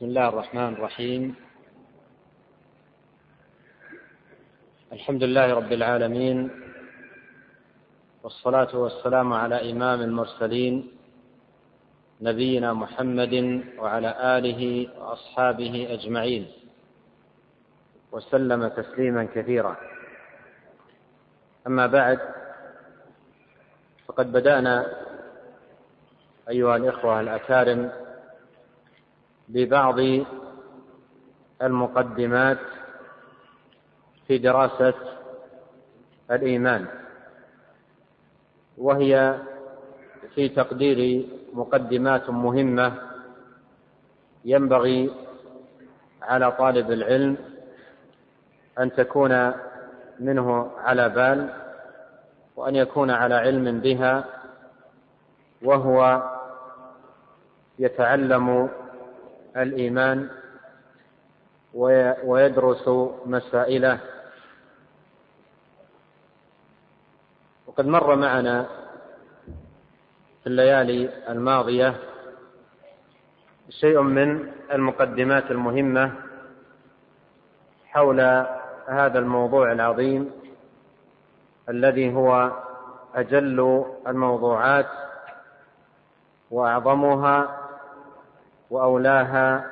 بسم الله الرحمن الرحيم. الحمد لله رب العالمين والصلاة والسلام على إمام المرسلين نبينا محمد وعلى آله وأصحابه أجمعين. وسلم تسليما كثيرا. أما بعد فقد بدأنا أيها الإخوة الأكارم ببعض المقدمات في دراسة الإيمان وهي في تقدير مقدمات مهمة ينبغي على طالب العلم أن تكون منه على بال وأن يكون على علم بها وهو يتعلم الإيمان ويدرس مسائله. وقد مر معنا في الليالي الماضية شيء من المقدمات المهمة حول هذا الموضوع العظيم الذي هو أجل الموضوعات وأعظمها وأولاها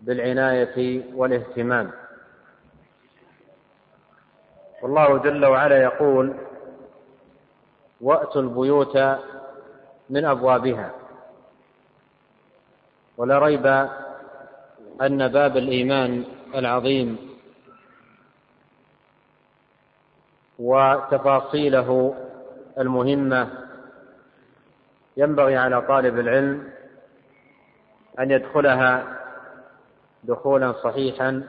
بالعناية والاهتمام. والله جل وعلا يقول وأتوا البيوت من أبوابها. ولا ريب أن باب الإيمان العظيم وتفاصيله المهمة ينبغي على طالب العلم أن يدخلها دخولا صحيحا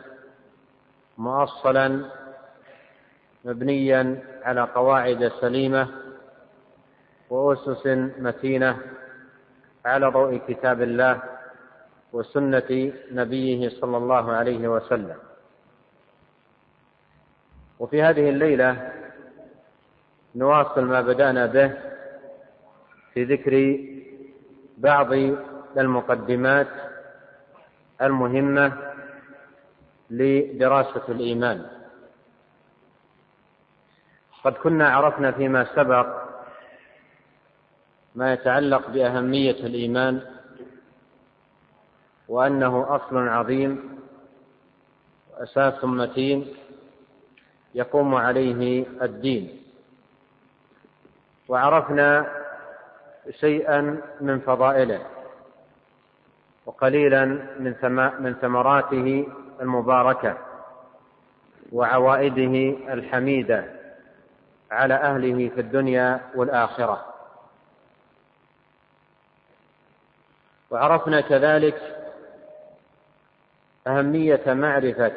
مؤصلا مبنيا على قواعد سليمة وأسس متينة على ضوء كتاب الله وسنة نبيه صلى الله عليه وسلم. وفي هذه الليلة نواصل ما بدأنا به في ذكر بعض المقدمات المهمة لدراسة الإيمان. قد كنا عرفنا فيما سبق ما يتعلق بأهمية الإيمان وأنه أصل عظيم وأساس متين يقوم عليه الدين. وعرفنا شيئا من فضائله. وقليلا من من ثمراته المباركة وعوائده الحميدة على أهله في الدنيا والآخرة. وعرفنا كذلك أهمية معرفة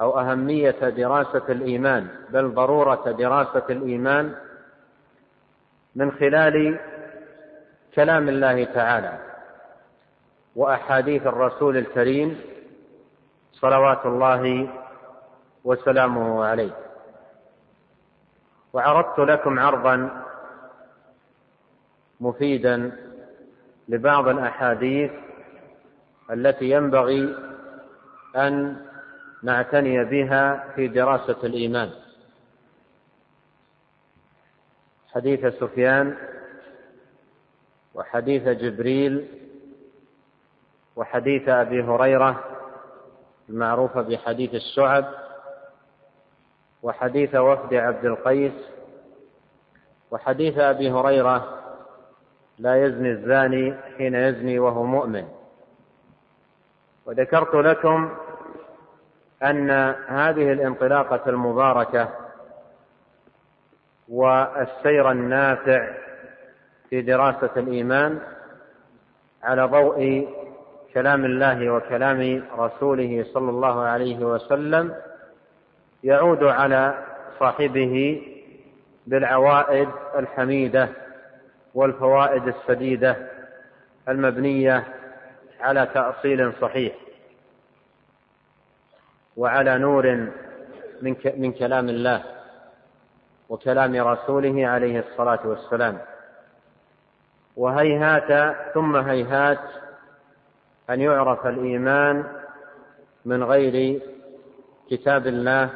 أو أهمية دراسة الإيمان بل ضرورة دراسة الإيمان من خلال كلام الله تعالى. وأحاديث الرسول الكريم صلوات الله وسلامه عليه. وعرضت لكم عرضا مفيدا لبعض الأحاديث التي ينبغي أن نعتني بها في دراسة الإيمان. حديث سفيان وحديث جبريل وحديث أبي هريرة المعروف بحديث الشعب وحديث وفد عبد القيس وحديث أبي هريرة لا يزني الزاني حين يزني وهو مؤمن. وذكرت لكم أن هذه الانطلاقة المباركة والسير النافع في دراسة الإيمان على ضوء كلام الله وكلام رسوله صلى الله عليه وسلم يعود على صاحبه بالعوائد الحميدة والفوائد السديدة المبنية على تأصيل صحيح وعلى نور من من كلام الله وكلام رسوله عليه الصلاة والسلام. وهيهات ثم هيهات أن يعرف الإيمان من غير كتاب الله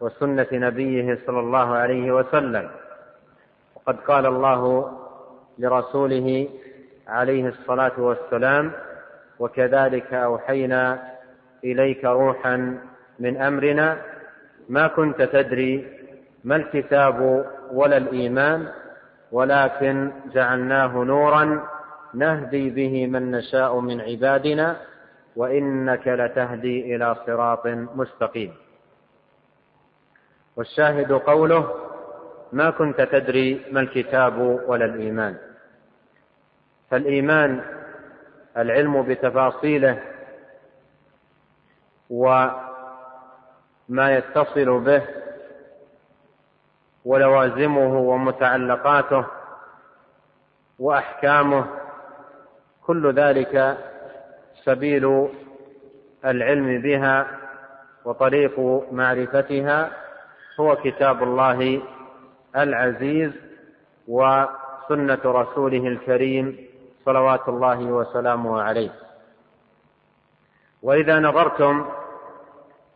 وسنة نبيه صلى الله عليه وسلم. وقد قال الله لرسوله عليه الصلاة والسلام وكذلك أوحينا إليك روحا من أمرنا ما كنت تدري ما الكتاب ولا الإيمان ولكن جعلناه نورا نهدي به من نشاء من عبادنا وإنك لتهدي إلى صراط مستقيم. والشاهد قوله ما كنت تدري ما الكتاب ولا الإيمان. فالإيمان العلم بتفاصيله وما يتصل به ولوازمه ومتعلقاته وأحكامه كل ذلك سبيل العلم بها وطريق معرفتها هو كتاب الله العزيز وسنة رسوله الكريم صلوات الله وسلامه عليه. وإذا نظرتم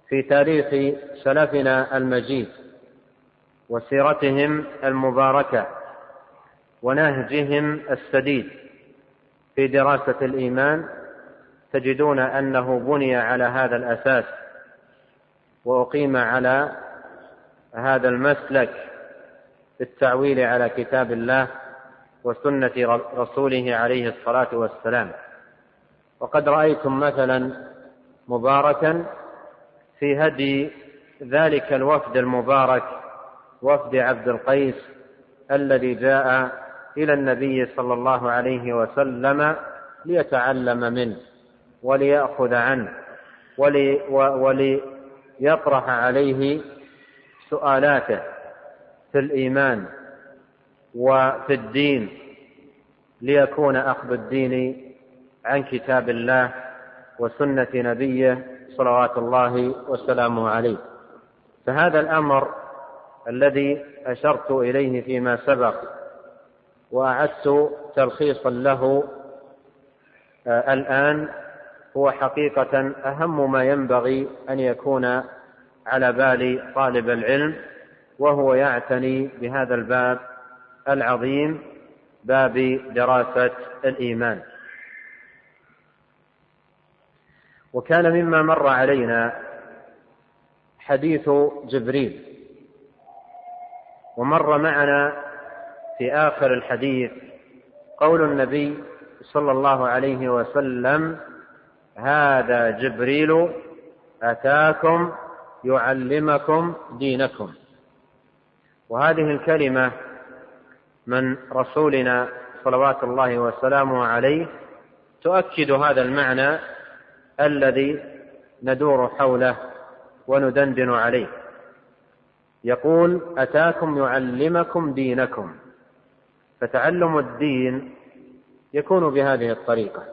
في تاريخ سلفنا المجيد وسيرتهم المباركة ونهجهم السديد في دراسة الإيمان تجدون أنه بني على هذا الأساس وأقيم على هذا المسلك بالتعويل على كتاب الله وسنة رسوله عليه الصلاة والسلام. وقد رأيتم مثلا مباركا في هدي ذلك الوفد المبارك وفد عبد القيس الذي جاء إلى النبي صلى الله عليه وسلم ليتعلم منه وليأخذ عنه ولي وليطرح عليه سؤالاته في الإيمان وفي الدين ليكون أخذ الدين عن كتاب الله وسنة نبيه صلوات الله وسلامه عليه. فهذا الأمر الذي أشرت إليه فيما سبق وأعدت تلخيصا له آه، الآن هو حقيقة أهم ما ينبغي أن يكون على بال طالب العلم وهو يعتني بهذا الباب العظيم باب دراسة الإيمان. وكان مما مر علينا حديث جبريل ومر معنا في آخر الحديث قول النبي صلى الله عليه وسلم هذا جبريل أتاكم يعلمكم دينكم. وهذه الكلمة من رسولنا صلوات الله وسلامه عليه تؤكد هذا المعنى الذي ندور حوله وندندن عليه. يقول أتاكم يعلمكم دينكم. فتعلم الدين يكون بهذه الطريقة.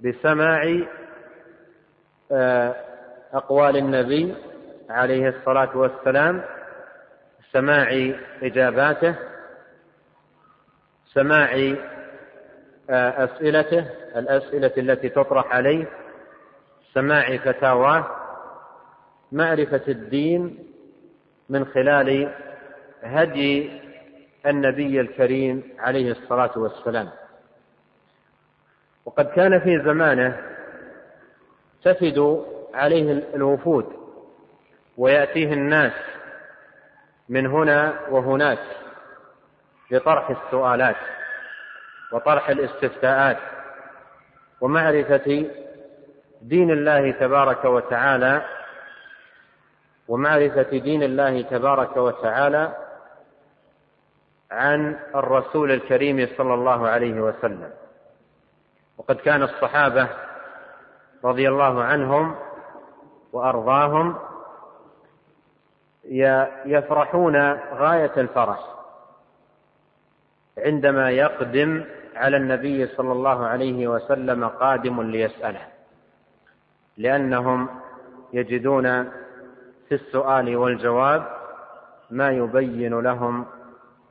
بسماع آه، أقوال النبي عليه الصلاة والسلام سماع إجاباته سماع آه، أسئلته الأسئلة التي تطرح عليه سماع فتاواه معرفة الدين من خلال هدي النبي الكريم عليه الصلاة والسلام. وقد كان في زمانه تفد عليه الوفود ويأتيه الناس من هنا وهناك لطرح السؤالات وطرح الاستفتاءات ومعرفة دين الله تبارك وتعالى ومعرفة دين الله تبارك وتعالى عن الرسول الكريم صلى الله عليه وسلم. وقد كان الصحابة رضي الله عنهم وأرضاهم يفرحون غاية الفرح عندما يقدم على النبي صلى الله عليه وسلم قادم ليسأله لأنهم يجدون في السؤال والجواب ما يبين لهم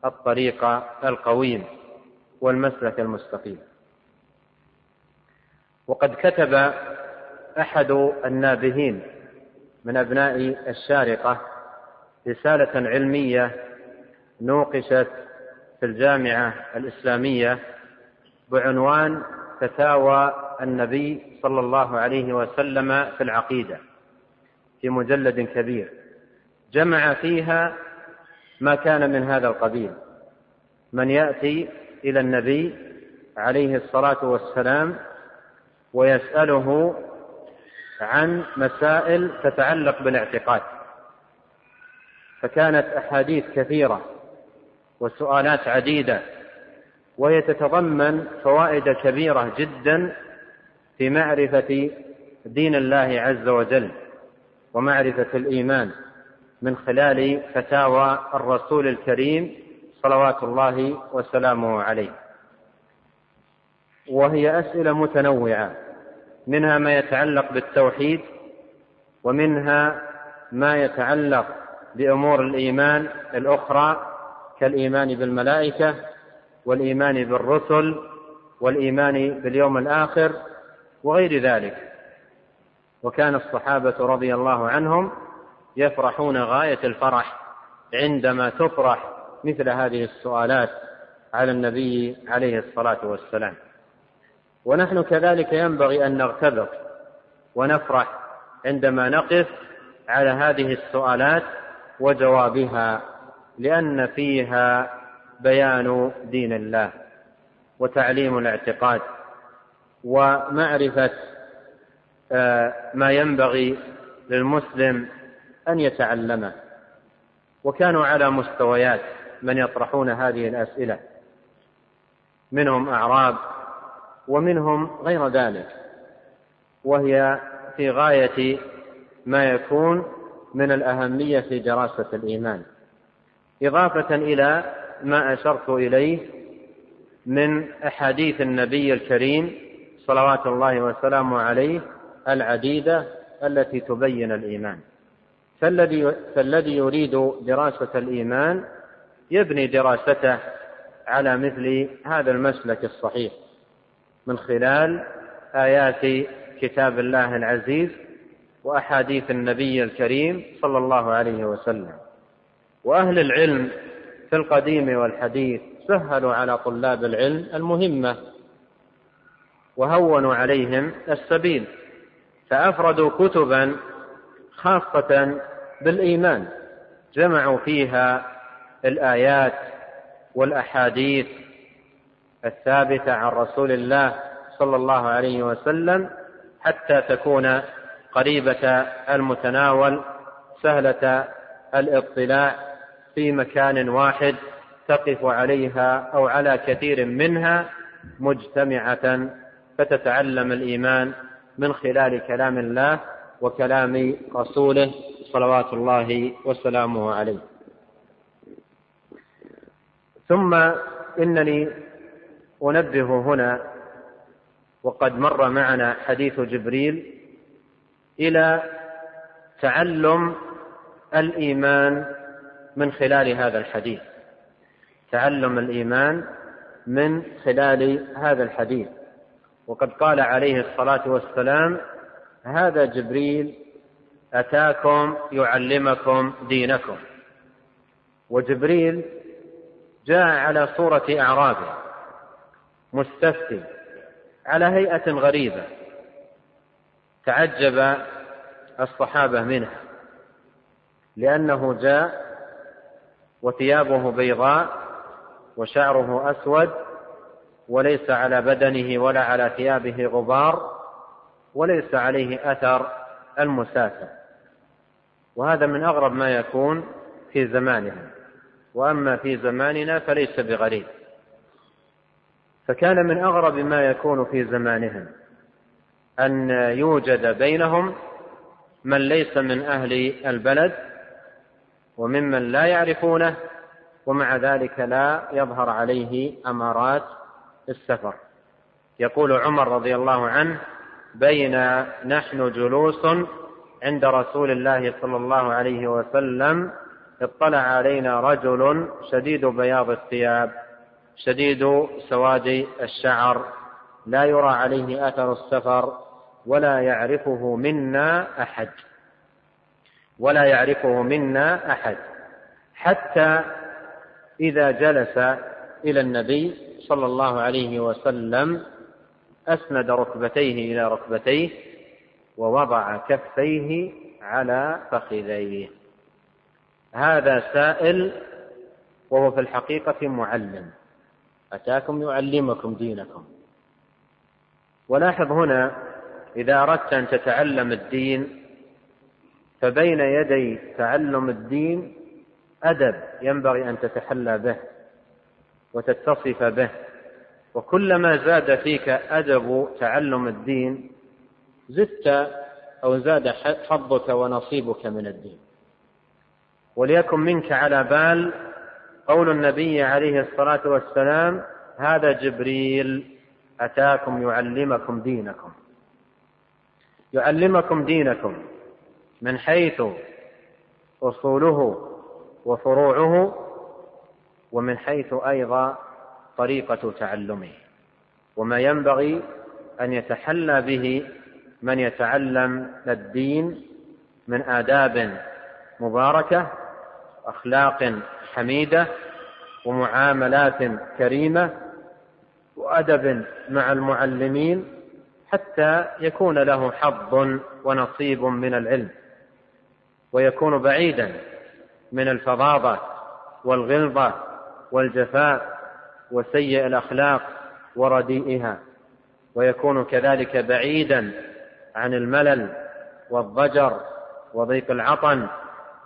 الطريق القويم والمسلك المستقيم. وقد كتب أحد النابهين من أبناء الشارقة رسالة علمية نوقشت في الجامعة الإسلامية بعنوان فتاوى النبي صلى الله عليه وسلم في العقيدة في مجلد كبير. جمع فيها ما كان من هذا القبيل. من يأتي إلى النبي عليه الصلاة والسلام ويسأله عن مسائل تتعلق بالاعتقاد. فكانت أحاديث كثيرة وسؤالات عديدة وهي تتضمن فوائد كبيرة جدا في معرفة دين الله عز وجل ومعرفة الإيمان. من خلال فتاوى الرسول الكريم صلوات الله وسلامه عليه. وهي أسئلة متنوعة منها ما يتعلق بالتوحيد ومنها ما يتعلق بأمور الإيمان الأخرى كالإيمان بالملائكة والإيمان بالرسل والإيمان باليوم الآخر وغير ذلك. وكان الصحابة رضي الله عنهم يفرحون غاية الفرح عندما تطرح مثل هذه السؤالات على النبي عليه الصلاة والسلام. ونحن كذلك ينبغي أن نغتبط ونفرح عندما نقف على هذه السؤالات وجوابها لأن فيها بيان دين الله وتعليم الاعتقاد ومعرفة آه، ما ينبغي للمسلم أن يتعلمه. وكانوا على مستويات من يطرحون هذه الأسئلة. منهم أعراب ومنهم غير ذلك. وهي في غاية ما يكون من الأهمية في دراسة الإيمان. إضافة إلى ما أشرت إليه من أحاديث النبي الكريم صلوات الله وسلامه عليه العديدة التي تبين الإيمان. فالذي فالذي يريد دراسة الإيمان يبني دراسته على مثل هذا المسلك الصحيح من خلال آيات كتاب الله العزيز وأحاديث النبي الكريم صلى الله عليه وسلم. وأهل العلم في القديم والحديث سهلوا على طلاب العلم المهمة وهونوا عليهم السبيل فأفردوا كتبا خاصة بالإيمان. جمعوا فيها الآيات والأحاديث الثابتة عن رسول الله صلى الله عليه وسلم حتى تكون قريبة المتناول سهلة الاطلاع في مكان واحد تقف عليها أو على كثير منها مجتمعة فتتعلم الإيمان من خلال كلام الله وكلام رسوله صلوات الله وسلامه عليه. ثم إنني أنبه هنا وقد مر معنا حديث جبريل إلى تعلم الإيمان من خلال هذا الحديث. تعلم الإيمان من خلال هذا الحديث. وقد قال عليه الصلاة والسلام هذا جبريل أتاكم يعلمكم دينكم. وجبريل جاء على صورة أعرابي مستفتي على هيئة غريبة تعجب الصحابة منه لأنه جاء وثيابه بيضاء وشعره أسود وليس على بدنه ولا على ثيابه غبار وليس عليه أثر المسافة وهذا من أغرب ما يكون في زمانهم وأما في زماننا فليس بغريب. فكان من أغرب ما يكون في زمانهم أن يوجد بينهم من ليس من أهل البلد وممن لا يعرفونه ومع ذلك لا يظهر عليه أمارات السفر. يقول عمر رضي الله عنه بين نحن جلوس عند رسول الله صلى الله عليه وسلم اطلع علينا رجل شديد بياض الثياب شديد سواد الشعر لا يرى عليه أثر السفر ولا يعرفه منا أحد ولا يعرفه منا أحد حتى إذا جلس إلى النبي صلى الله عليه وسلم أسند ركبتيه إلى ركبتيه ووضع كفيه على فخذيه. هذا سائل وهو في الحقيقة معلم. أتاكم يعلمكم دينكم. ولاحظ هنا إذا أردت أن تتعلم الدين فبين يدي تعلم الدين أدب ينبغي أن تتحلى به وتتصف به. وكلما زاد فيك أدب تعلم الدين زدت أو زاد حظك ونصيبك من الدين. وليكن منك على بال قول النبي عليه الصلاة والسلام هذا جبريل أتاكم يعلمكم دينكم. يعلمكم دينكم من حيث أصوله وفروعه ومن حيث أيضا طريقة تعلمه وما ينبغي أن يتحلى به من يتعلم الدين من آداب مباركة أخلاق حميدة ومعاملات كريمة وأدب مع المعلمين حتى يكون له حظ ونصيب من العلم ويكون بعيدا من الفظاظة والغلظة والجفاء وسيء الأخلاق ورديئها ويكون كذلك بعيدا عن الملل والضجر وضيق العطن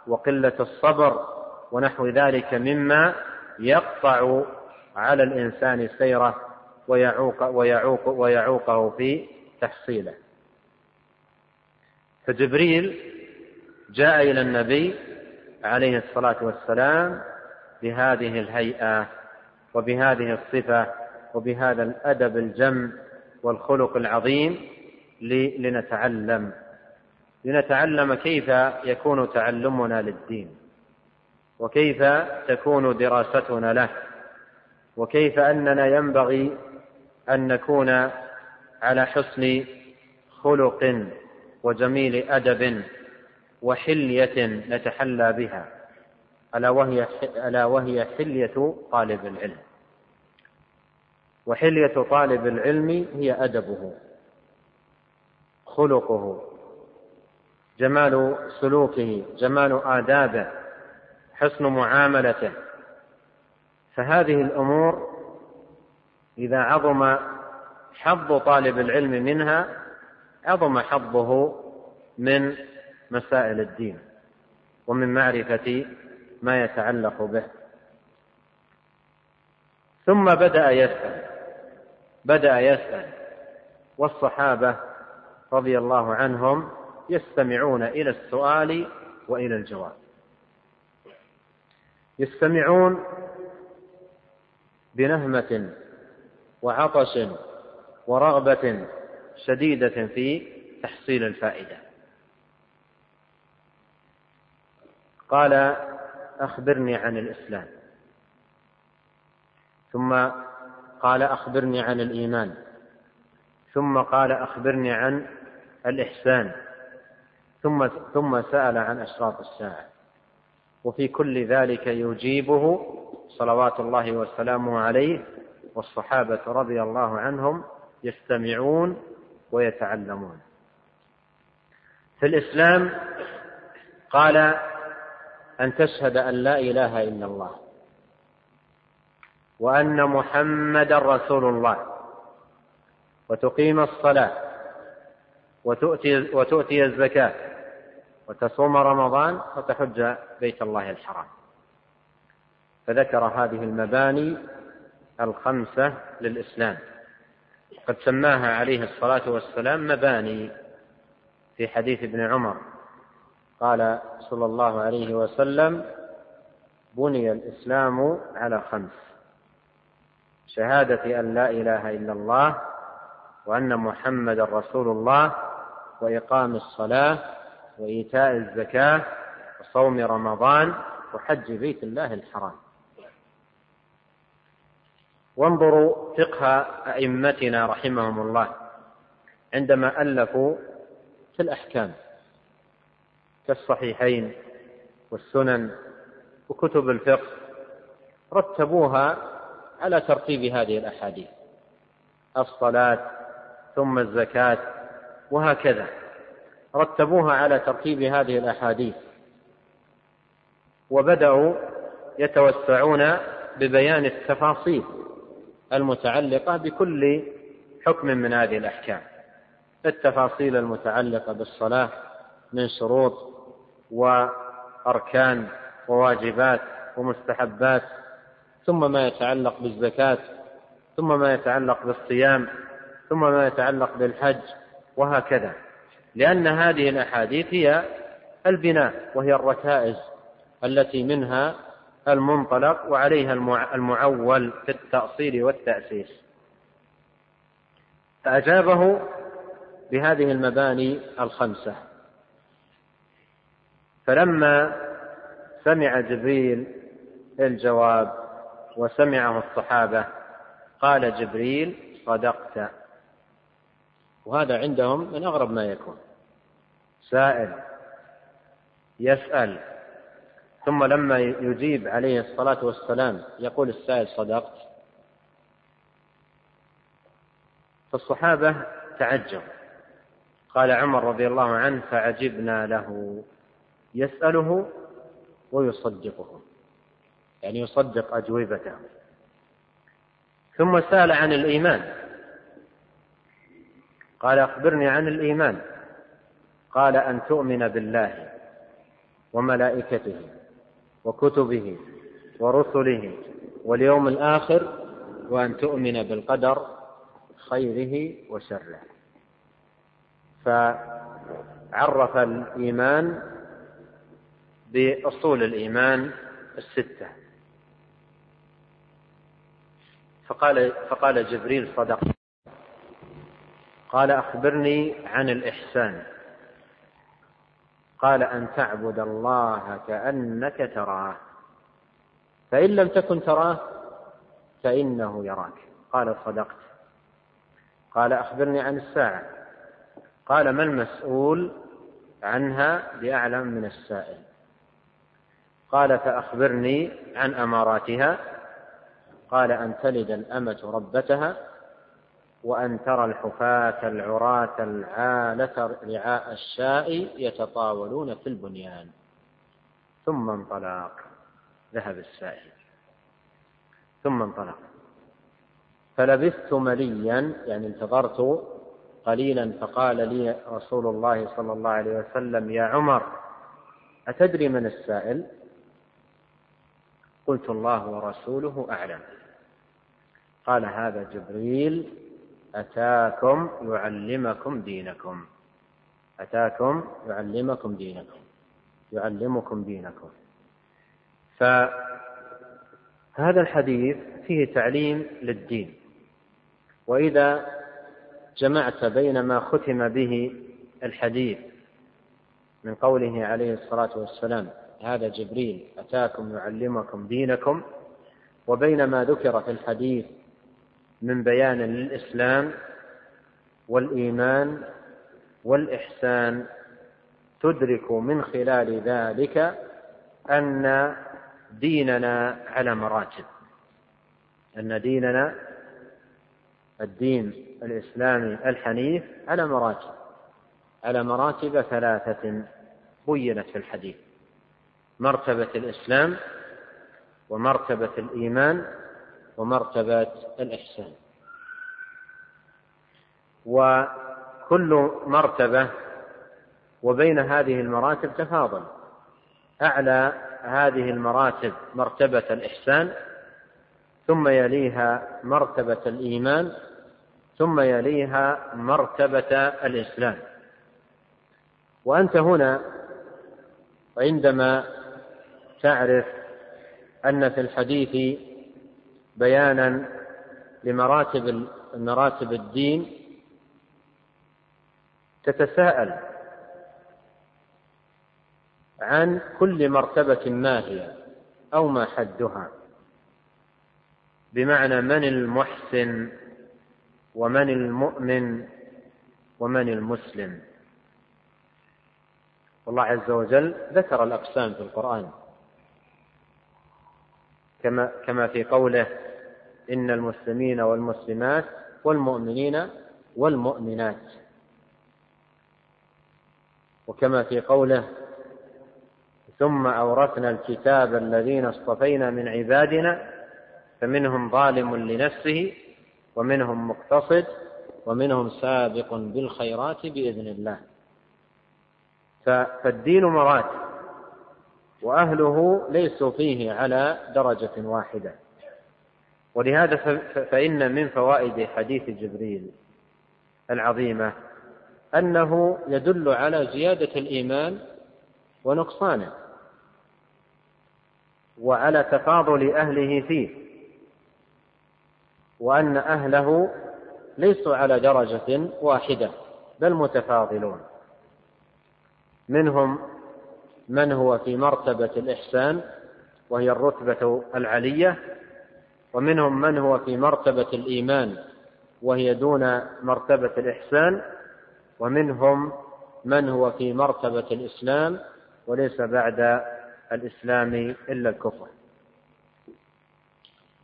وقلة الصبر ونحو ذلك مما يقطع على الإنسان سيره ويعوق ويعوق ويعوقه في تحصيله. فجبريل جاء إلى النبي عليه الصلاة والسلام بهذه الهيئة وبهذه الصفة وبهذا الأدب الجم والخلق العظيم لنتعلم. لنتعلم كيف يكون تعلمنا للدين وكيف تكون دراستنا له وكيف أننا ينبغي أن نكون على حسن خلق وجميل أدب وحلية نتحلى بها. ألا وهي ألا وهي حلية طالب العلم. وحلية طالب العلم هي أدبه خلقه جمال سلوكه جمال آدابه حسن معاملته. فهذه الأمور إذا عظم حظ طالب العلم منها عظم حظه من مسائل الدين ومن معرفة ما يتعلق به. ثم بدأ يسأل بدأ يسأل. والصحابة رضي الله عنهم يستمعون إلى السؤال وإلى الجواب. يستمعون بنهمة وعطش ورغبة شديدة في تحصيل الفائدة. قال أخبرني عن الإسلام. ثم قال أخبرني عن الإيمان. ثم قال أخبرني عن الإحسان. ثم ثم سأل عن أشراط الساعة. وفي كل ذلك يجيبه صلوات الله وسلامه عليه والصحابة رضي الله عنهم يستمعون ويتعلمون. في الإسلام قال أن تشهد أن لا إله إلا الله وأن محمدا رسول الله وتقيم الصلاة وتؤتي, وتؤتي الزكاة وتصوم رمضان وتحج بيت الله الحرام. فذكر هذه المباني الخمسة للإسلام. قد سماها عليه الصلاة والسلام مباني في حديث ابن عمر قال صلى الله عليه وسلم بني الإسلام على خمس شهادة أن لا إله إلا الله وأن محمدا رسول الله وإقام الصلاة وإيتاء الزكاة وصوم رمضان وحج بيت الله الحرام. وانظروا فقه أئمتنا رحمهم الله عندما ألفوا في الأحكام. كالصحيحين والسنن وكتب الفقه رتبوها على ترتيب هذه الأحاديث. الصلاة ثم الزكاة وهكذا. رتبوها على ترتيب هذه الأحاديث. وبدأوا يتوسعون ببيان التفاصيل المتعلقة بكل حكم من هذه الأحكام. التفاصيل المتعلقة بالصلاة من شروط وأركان وواجبات ومستحبات ثم ما يتعلق بالزكاة ثم ما يتعلق بالصيام ثم ما يتعلق بالحج وهكذا. لأن هذه الأحاديث هي البناء وهي الركائز التي منها المنطلق وعليها المعول في التأصيل والتأسيس. فأجابه بهذه المباني الخمسة. فلما سمع جبريل الجواب وسمعه الصحابة قال جبريل صدقت. وهذا عندهم من أغرب ما يكون. سائل يسأل. ثم لما يجيب عليه الصلاة والسلام يقول السائل صدقت. فالصحابة تعجب. قال عمر رضي الله عنه فعجبنا له. يسأله ويصدقه. يعني يصدق أجوبته. ثم سأل عن الإيمان. قال أخبرني عن الإيمان. قال أن تؤمن بالله وملائكته وكتبه ورسله واليوم الآخر وأن تؤمن بالقدر خيره وشره. فعرف الإيمان بأصول الإيمان الستة. فقال فقال جبريل صدق. قال أخبرني عن الإحسان. قال أن تعبد الله كأنك تراه. فإن لم تكن تراه فإنه يراك. قال صدقت. قال أخبرني عن الساعة. قال ما المسؤول عنها بأعلم من السائل؟ قال فأخبرني عن أماراتها. قال أن تلد الأمة ربتها وأن ترى الحفاة العراة العالة رعاء الشاء يتطاولون في البنيان. ثم انطلق. ذهب السائل. ثم انطلق. فلبثت مليا يعني انتظرت قليلا فقال لي رسول الله صلى الله عليه وسلم يا عمر أتدري من السائل؟ قلت الله ورسوله أعلم. قال هذا جبريل أتاكم يعلمكم دينكم. أتاكم يعلمكم دينكم. يعلمكم دينكم. فهذا الحديث فيه تعليم للدين. وإذا جمعت بين ما ختم به الحديث من قوله عليه الصلاة والسلام هذا جبريل أتاكم يعلمكم دينكم. وبين ما ذكر في الحديث من بيان للإسلام والإيمان والإحسان تدرك من خلال ذلك أن ديننا على مراتب. أن ديننا الدين الإسلامي الحنيف على مراتب. على مراتب ثلاثة بينت في الحديث. مرتبة الإسلام ومرتبة الإيمان ومرتبة الإحسان. وكل مرتبة وبين هذه المراتب تفاضل. أعلى هذه المراتب مرتبة الإحسان ثم يليها مرتبة الإيمان ثم يليها مرتبة الإسلام. وأنت هنا عندما تعرف أن في الحديث بيانا لمراتب مراتب الدين تتساءل عن كل مرتبة ما هي أو ما حدها بمعنى من المحسن ومن المؤمن ومن المسلم. والله عز وجل ذكر الأقسام في القرآن. كما كما في قوله إن المسلمين والمسلمات والمؤمنين والمؤمنات. وكما في قوله ثم أورثنا الكتاب الذين اصطفينا من عبادنا فمنهم ظالم لنفسه ومنهم مقتصد ومنهم سابق بالخيرات بإذن الله. فالدين مراتب وأهله ليسوا فيه على درجة واحدة. ولهذا فإن من فوائد حديث جبريل العظيمة أنه يدل على زيادة الإيمان ونقصانه وعلى تفاضل أهله فيه وأن أهله ليسوا على درجة واحدة بل متفاضلون. منهم من هو في مرتبة الإحسان وهي الرتبة العلية ومنهم من هو في مرتبة الإيمان وهي دون مرتبة الإحسان ومنهم من هو في مرتبة الإسلام وليس بعد الإسلام إلا الكفر.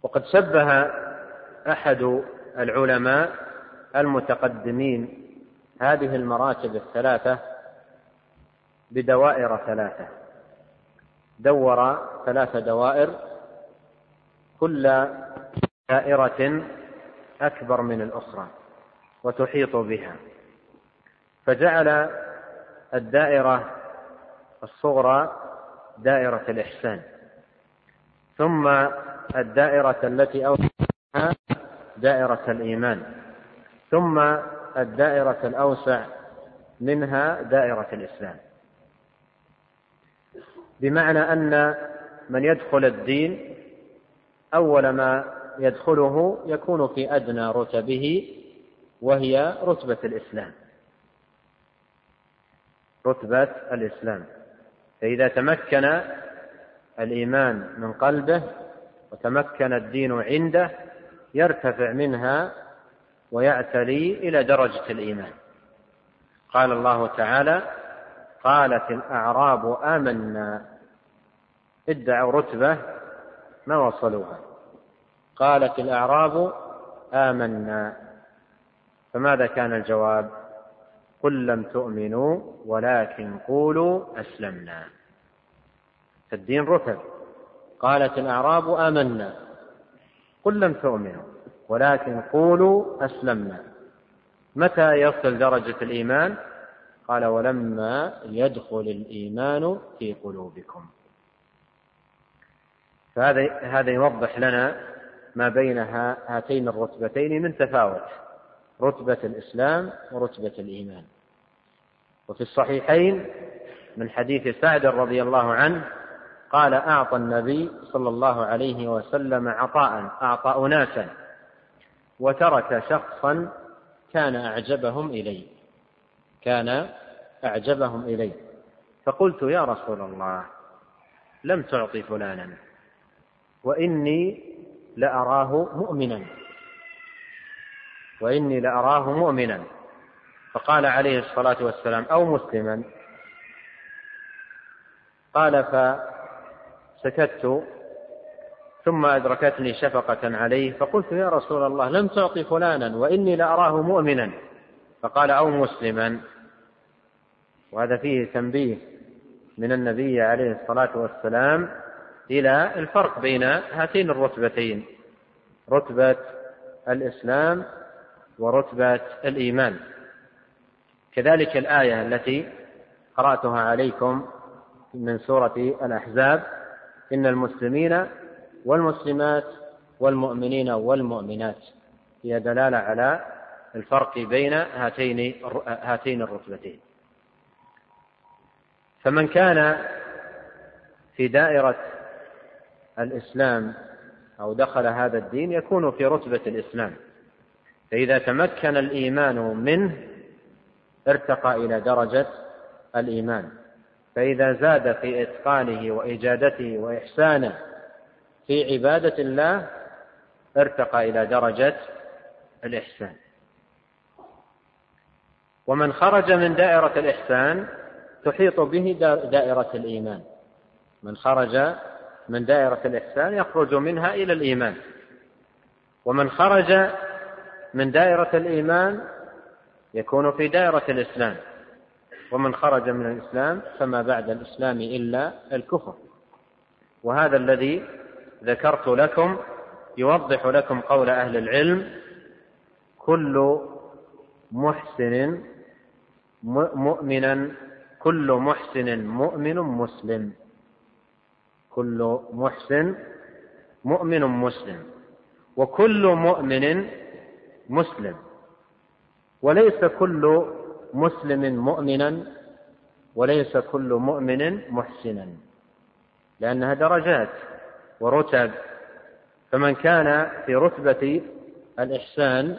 وقد شبه أحد العلماء المتقدمين هذه المراتب الثلاثة بدوائر ثلاثة. دور ثلاث دوائر كل دائرة أكبر من الأخرى وتحيط بها. فجعل الدائرة الصغرى دائرة الإحسان. ثم الدائرة التي أوسعها دائرة الإيمان. ثم الدائرة الأوسع منها دائرة الإسلام. بمعنى أن من يدخل الدين أول ما يدخله يكون في أدنى رتبه وهي رتبة الإسلام. رتبة الإسلام. فإذا تمكن الإيمان من قلبه وتمكن الدين عنده يرتفع منها ويعتلي إلى درجة الإيمان. قال الله تعالى قالت الأعراب آمنا. ادعوا رتبة ما وصلوها. قالت الأعراب آمنا. فماذا كان الجواب؟ قل لم تؤمنوا ولكن قولوا أسلمنا. فالدين رتب. قالت الأعراب آمنا. قل لم تؤمنوا ولكن قولوا أسلمنا. متى يصل درجة الإيمان؟ قال ولما يدخل الإيمان في قلوبكم. فهذا هذا يوضح لنا ما بين هاتين الرتبتين من تفاوت رتبة الإسلام ورتبة الإيمان. وفي الصحيحين من حديث سعد رضي الله عنه قال أعطى النبي صلى الله عليه وسلم عطاء أعطى أناسا وترك شخصا كان أعجبهم إليه. كان أعجبهم إليه فقلت يا رسول الله لم تعطي فلانا وإني لأراه مؤمنا. وإني لأراه مؤمنا. فقال عليه الصلاة والسلام أو مسلما. قال فسكت ثم أدركتني شفقة عليه فقلت يا رسول الله لم تعطي فلانا وإني لأراه مؤمنا. فقال أو مسلما. وهذا فيه تنبيه من النبي عليه الصلاة والسلام إلى الفرق بين هاتين الرتبتين رتبة الإسلام ورتبة الإيمان. كذلك الآية التي قرأتها عليكم من سورة الأحزاب إن المسلمين والمسلمات والمؤمنين والمؤمنات هي دلالة على الفرق بين هاتين هاتين الرتبتين. فمن كان في دائرة الإسلام أو دخل هذا الدين يكون في رتبة الإسلام. فإذا تمكن الإيمان منه ارتقى إلى درجة الإيمان. فإذا زاد في إتقانه وإجادته وإحسانه في عبادة الله ارتقى إلى درجة الإحسان. ومن خرج من دائرة الإحسان تحيط به دائرة الإيمان. من خرج من دائرة الإحسان يخرج منها إلى الإيمان. ومن خرج من دائرة الإيمان يكون في دائرة الإسلام. ومن خرج من الإسلام فما بعد الإسلام إلا الكفر. وهذا الذي ذكرت لكم يوضح لكم قول أهل العلم كل محسن مؤمنا كل محسن مؤمن مسلم. كل محسن مؤمن مسلم. وكل مؤمن مسلم. وليس كل مسلم مؤمنا وليس كل مؤمن محسنا. لأنها درجات ورتب. فمن كان في رتبة الإحسان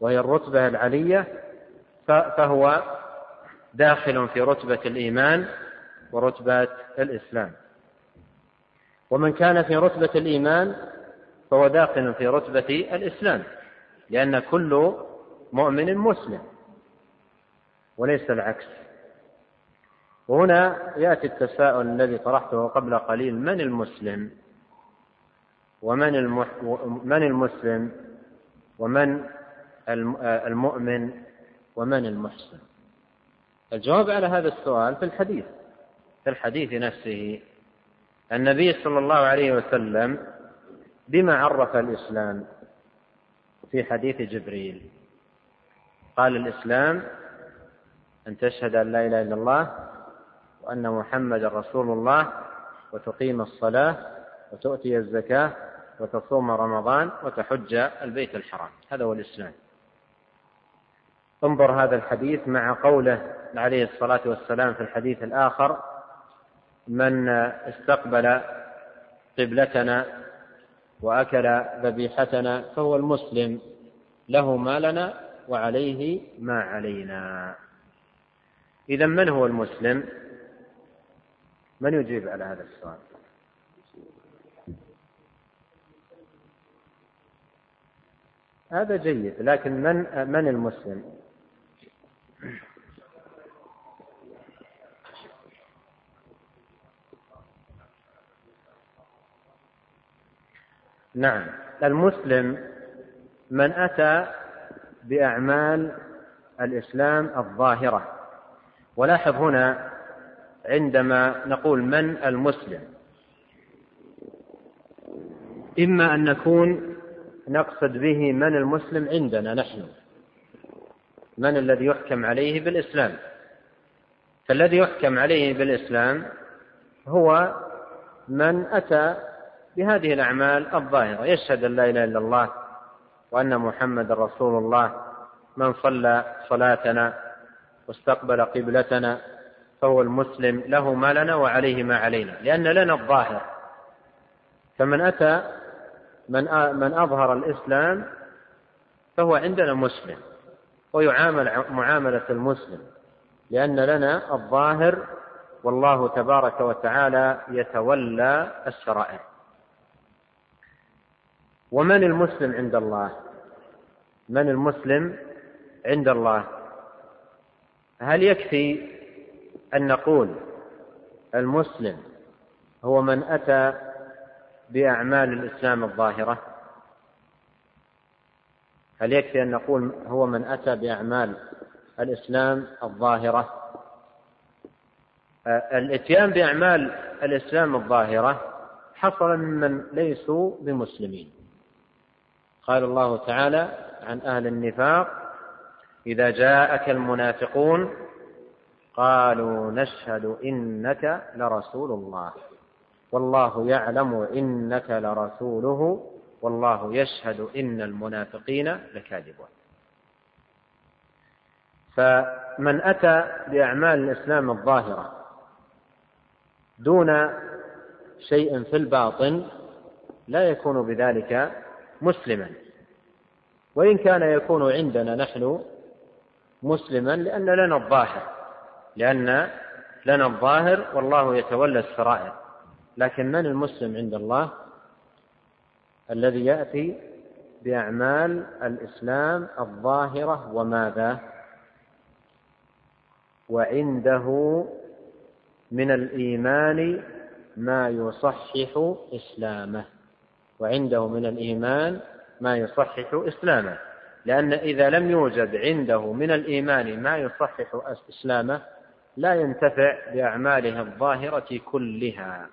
وهي الرتبة العلية فهو داخل في رتبة الإيمان ورتبة الإسلام. ومن كان في رتبة الإيمان فهو داخل في رتبة الإسلام لأن كل مؤمن مسلم وليس العكس. وهنا يأتي التساؤل الذي طرحته قبل قليل من المسلم؟ ومن المح... من المسلم؟ ومن المؤمن؟ ومن المحسن؟ الجواب على هذا السؤال في الحديث. في الحديث نفسه النبي صلى الله عليه وسلم بما عرف الإسلام في حديث جبريل. قال الإسلام أن تشهد أن لا إله إلا الله وأن محمدا رسول الله وتقيم الصلاة وتؤتي الزكاة وتصوم رمضان وتحج البيت الحرام. هذا هو الإسلام. انظر هذا الحديث مع قوله عليه الصلاة والسلام في الحديث الآخر من استقبل قبلتنا وأكل ذبيحتنا فهو المسلم له ما لنا وعليه ما علينا. إذا من هو المسلم؟ من يجيب على هذا السؤال؟ هذا جيد لكن من من المسلم؟ نعم. المسلم من أتى بأعمال الإسلام الظاهرة. ولاحظ هنا عندما نقول من المسلم. إما أن نكون نقصد به من المسلم عندنا نحن. من الذي يحكم عليه بالإسلام؟ فالذي يحكم عليه بالإسلام هو من أتى بهذه الأعمال الظاهرة. يشهد أن لا إله إلا الله وأن محمد رسول الله من صلى صلاتنا واستقبل قبلتنا فهو المسلم له ما لنا وعليه ما علينا لأن لنا الظاهر. فمن أتى من من أظهر الإسلام فهو عندنا مسلم. ويعامل معاملة المسلم لأن لنا الظاهر والله تبارك وتعالى يتولى السرائر ومن المسلم عند الله؟ من المسلم عند الله؟ هل يكفي أن نقول المسلم هو من أتى بأعمال الإسلام الظاهرة؟ هل يكفي أن نقول هو من أتى بأعمال الإسلام الظاهرة؟ الإتيان بأعمال الإسلام الظاهرة حصل ممن ليسوا بمسلمين. قال الله تعالى عن أهل النفاق إذا جاءك المنافقون قالوا نشهد إنك لرسول الله والله يعلم إنك لرسوله والله يشهد إن المنافقين لكاذبون. فمن أتى بأعمال الإسلام الظاهرة دون شيء في الباطن لا يكون بذلك مسلما. وإن كان يكون عندنا نحن مسلما لأن لنا الظاهر لأن لنا الظاهر والله يتولى السرائر. لكن من المسلم عند الله؟ الذي يأتي بأعمال الإسلام الظاهرة وماذا؟ وعنده من الإيمان ما يصحح إسلامه. وعنده من الإيمان ما يصحح إسلامه. لأن إذا لم يوجد عنده من الإيمان ما يصحح إسلامه لا ينتفع بأعماله الظاهرة كلها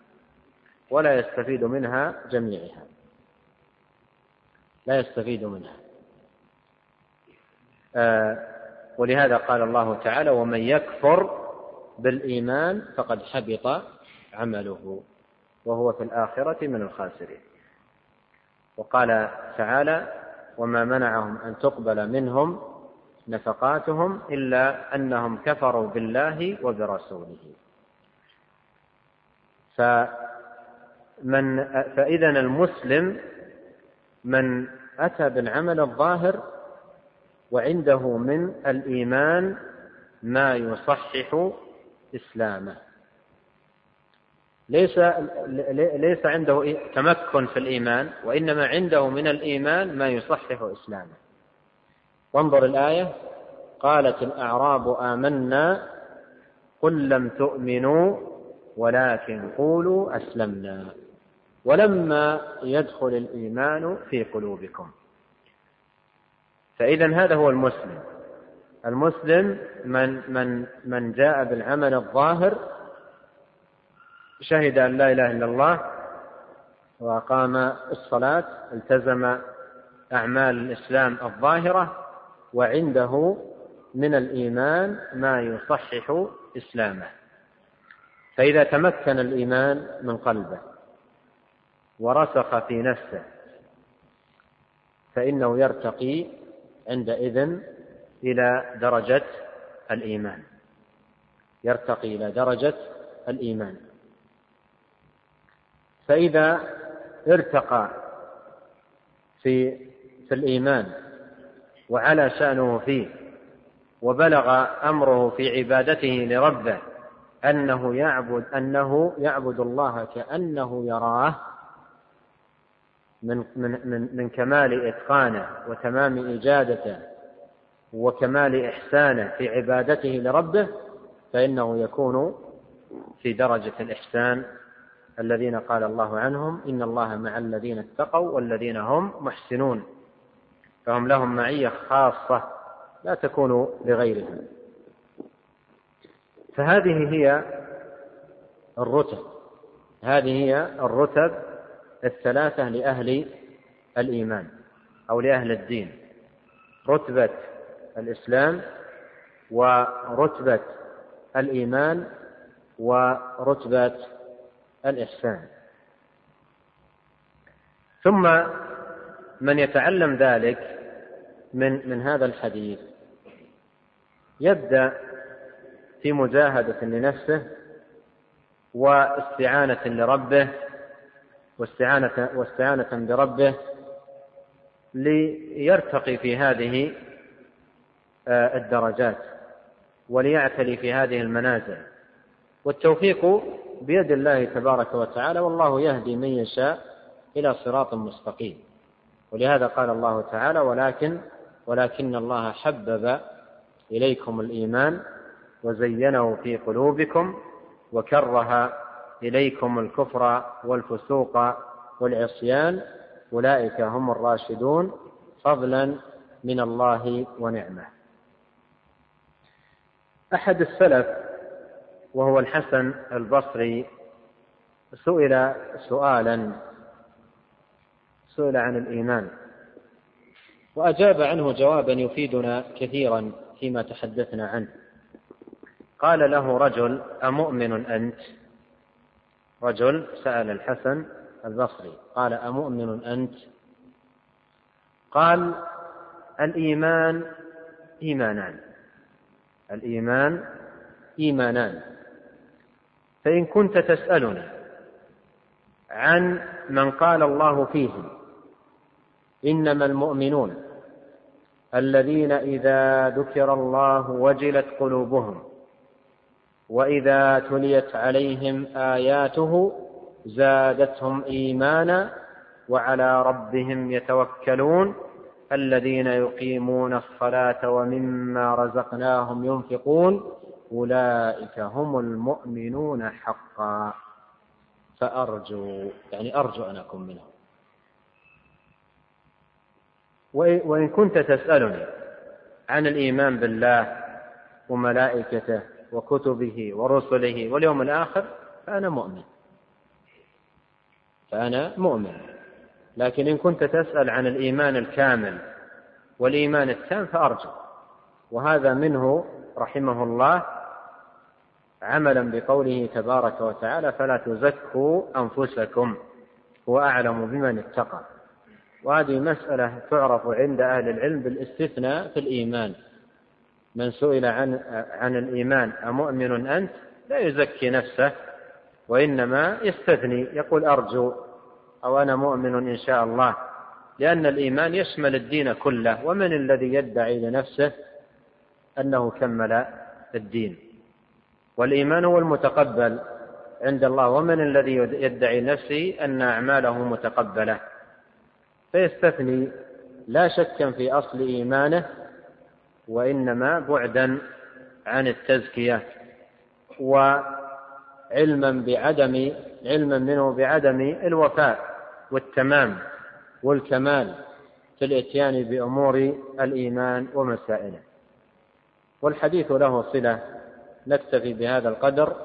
ولا يستفيد منها جميعها. لا يستفيد منها. آه ولهذا قال الله تعالى ومن يكفر بالإيمان فقد حبط عمله وهو في الآخرة من الخاسرين. وقال تعالى وما منعهم أن تقبل منهم نفقاتهم إلا أنهم كفروا بالله وبرسوله. فمن فإذا المسلم من أتى بالعمل الظاهر وعنده من الإيمان ما يصحح إسلامه. ليس ليس عنده تمكن في الإيمان وإنما عنده من الإيمان ما يصحح إسلامه. وانظر الآية قالت الأعراب آمنا قل لم تؤمنوا ولكن قولوا أسلمنا. ولما يدخل الإيمان في قلوبكم. فإذا هذا هو المسلم. المسلم من من من جاء بالعمل الظاهر شهد أن لا إله إلا الله وأقام الصلاة التزم أعمال الإسلام الظاهرة وعنده من الإيمان ما يصحح إسلامه. فإذا تمكن الإيمان من قلبه ورسخ في نفسه. فإنه يرتقي عندئذ إلى درجة الإيمان. يرتقي إلى درجة الإيمان. فإذا ارتقى في في الإيمان وعلى شأنه فيه وبلغ أمره في عبادته لربه أنه يعبد أنه يعبد الله كأنه يراه من من من من كمال إتقانه وتمام إجادته وكمال إحسانه في عبادته لربه فإنه يكون في درجة الإحسان الذين قال الله عنهم إن الله مع الذين اتقوا والذين هم محسنون. فهم لهم معية خاصة لا تكون لغيرهم. فهذه هي الرتب. هذه هي الرتب الثلاثة لأهل الإيمان أو لأهل الدين. رتبة الإسلام ورتبة الإيمان ورتبة الإحسان. ثم من يتعلم ذلك من من هذا الحديث يبدأ في مجاهدة لنفسه واستعانة لربه واستعانة واستعانة بربه ليرتقي في هذه آه، الدرجات وليعتلي في هذه المنازل. والتوفيق بيد الله تبارك وتعالى والله يهدي من يشاء إلى صراط مستقيم. ولهذا قال الله تعالى ولكن ولكن الله حبب إليكم الإيمان وزينه في قلوبكم وكره إليكم الكفر والفسوق والعصيان أولئك هم الراشدون. فضلا من الله ونعمة. أحد السلف وهو الحسن البصري سئل سؤالا سئل عن الإيمان وأجاب عنه جوابا يفيدنا كثيرا فيما تحدثنا عنه. قال له رجل أمؤمن أنت؟ رجل سأل الحسن البصري قال أمؤمن أنت؟ قال الإيمان إيمانان. الإيمان إيمانان. فإن كنت تسألني عن من قال الله فيهم إنما المؤمنون الذين إذا ذكر الله وجلت قلوبهم وإذا تليت عليهم آياته زادتهم إيمانا وعلى ربهم يتوكلون الذين يقيمون الصلاة ومما رزقناهم ينفقون أولئك هم المؤمنون حقا. فأرجو يعني أرجو أن أكون منهم. وإن كنت تسألني عن الإيمان بالله وملائكته وكتبه ورسله واليوم الآخر فأنا مؤمن. فأنا مؤمن. لكن إن كنت تسأل عن الإيمان الكامل والإيمان التام فأرجو. وهذا منه رحمه الله عملا بقوله تبارك وتعالى فلا تزكوا أنفسكم هو أعلم بمن اتقى. وهذه مسألة تعرف عند أهل العلم بالاستثناء في الإيمان. من سئل عن عن الإيمان أمؤمن أنت؟ لا يزكي نفسه وإنما يستثني يقول أرجو أو أنا مؤمن إن شاء الله لأن الإيمان يشمل الدين كله ومن الذي يدعي لنفسه أنه كمل الدين. والإيمان هو المتقبل عند الله ومن الذي يدعي نفسه أن أعماله متقبلة. فيستثني لا شكا في أصل إيمانه وإنما بعدا عن التزكية وعلما بعدم علما منه بعدم الوفاء والتمام والكمال في الإتيان بأمور الإيمان ومسائله. والحديث له صلة نكتفي بهذا القدر.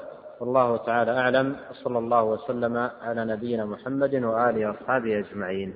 والله تعالى أعلم. وصلى الله وسلم على نبينا محمد وآله وأصحابه أجمعين.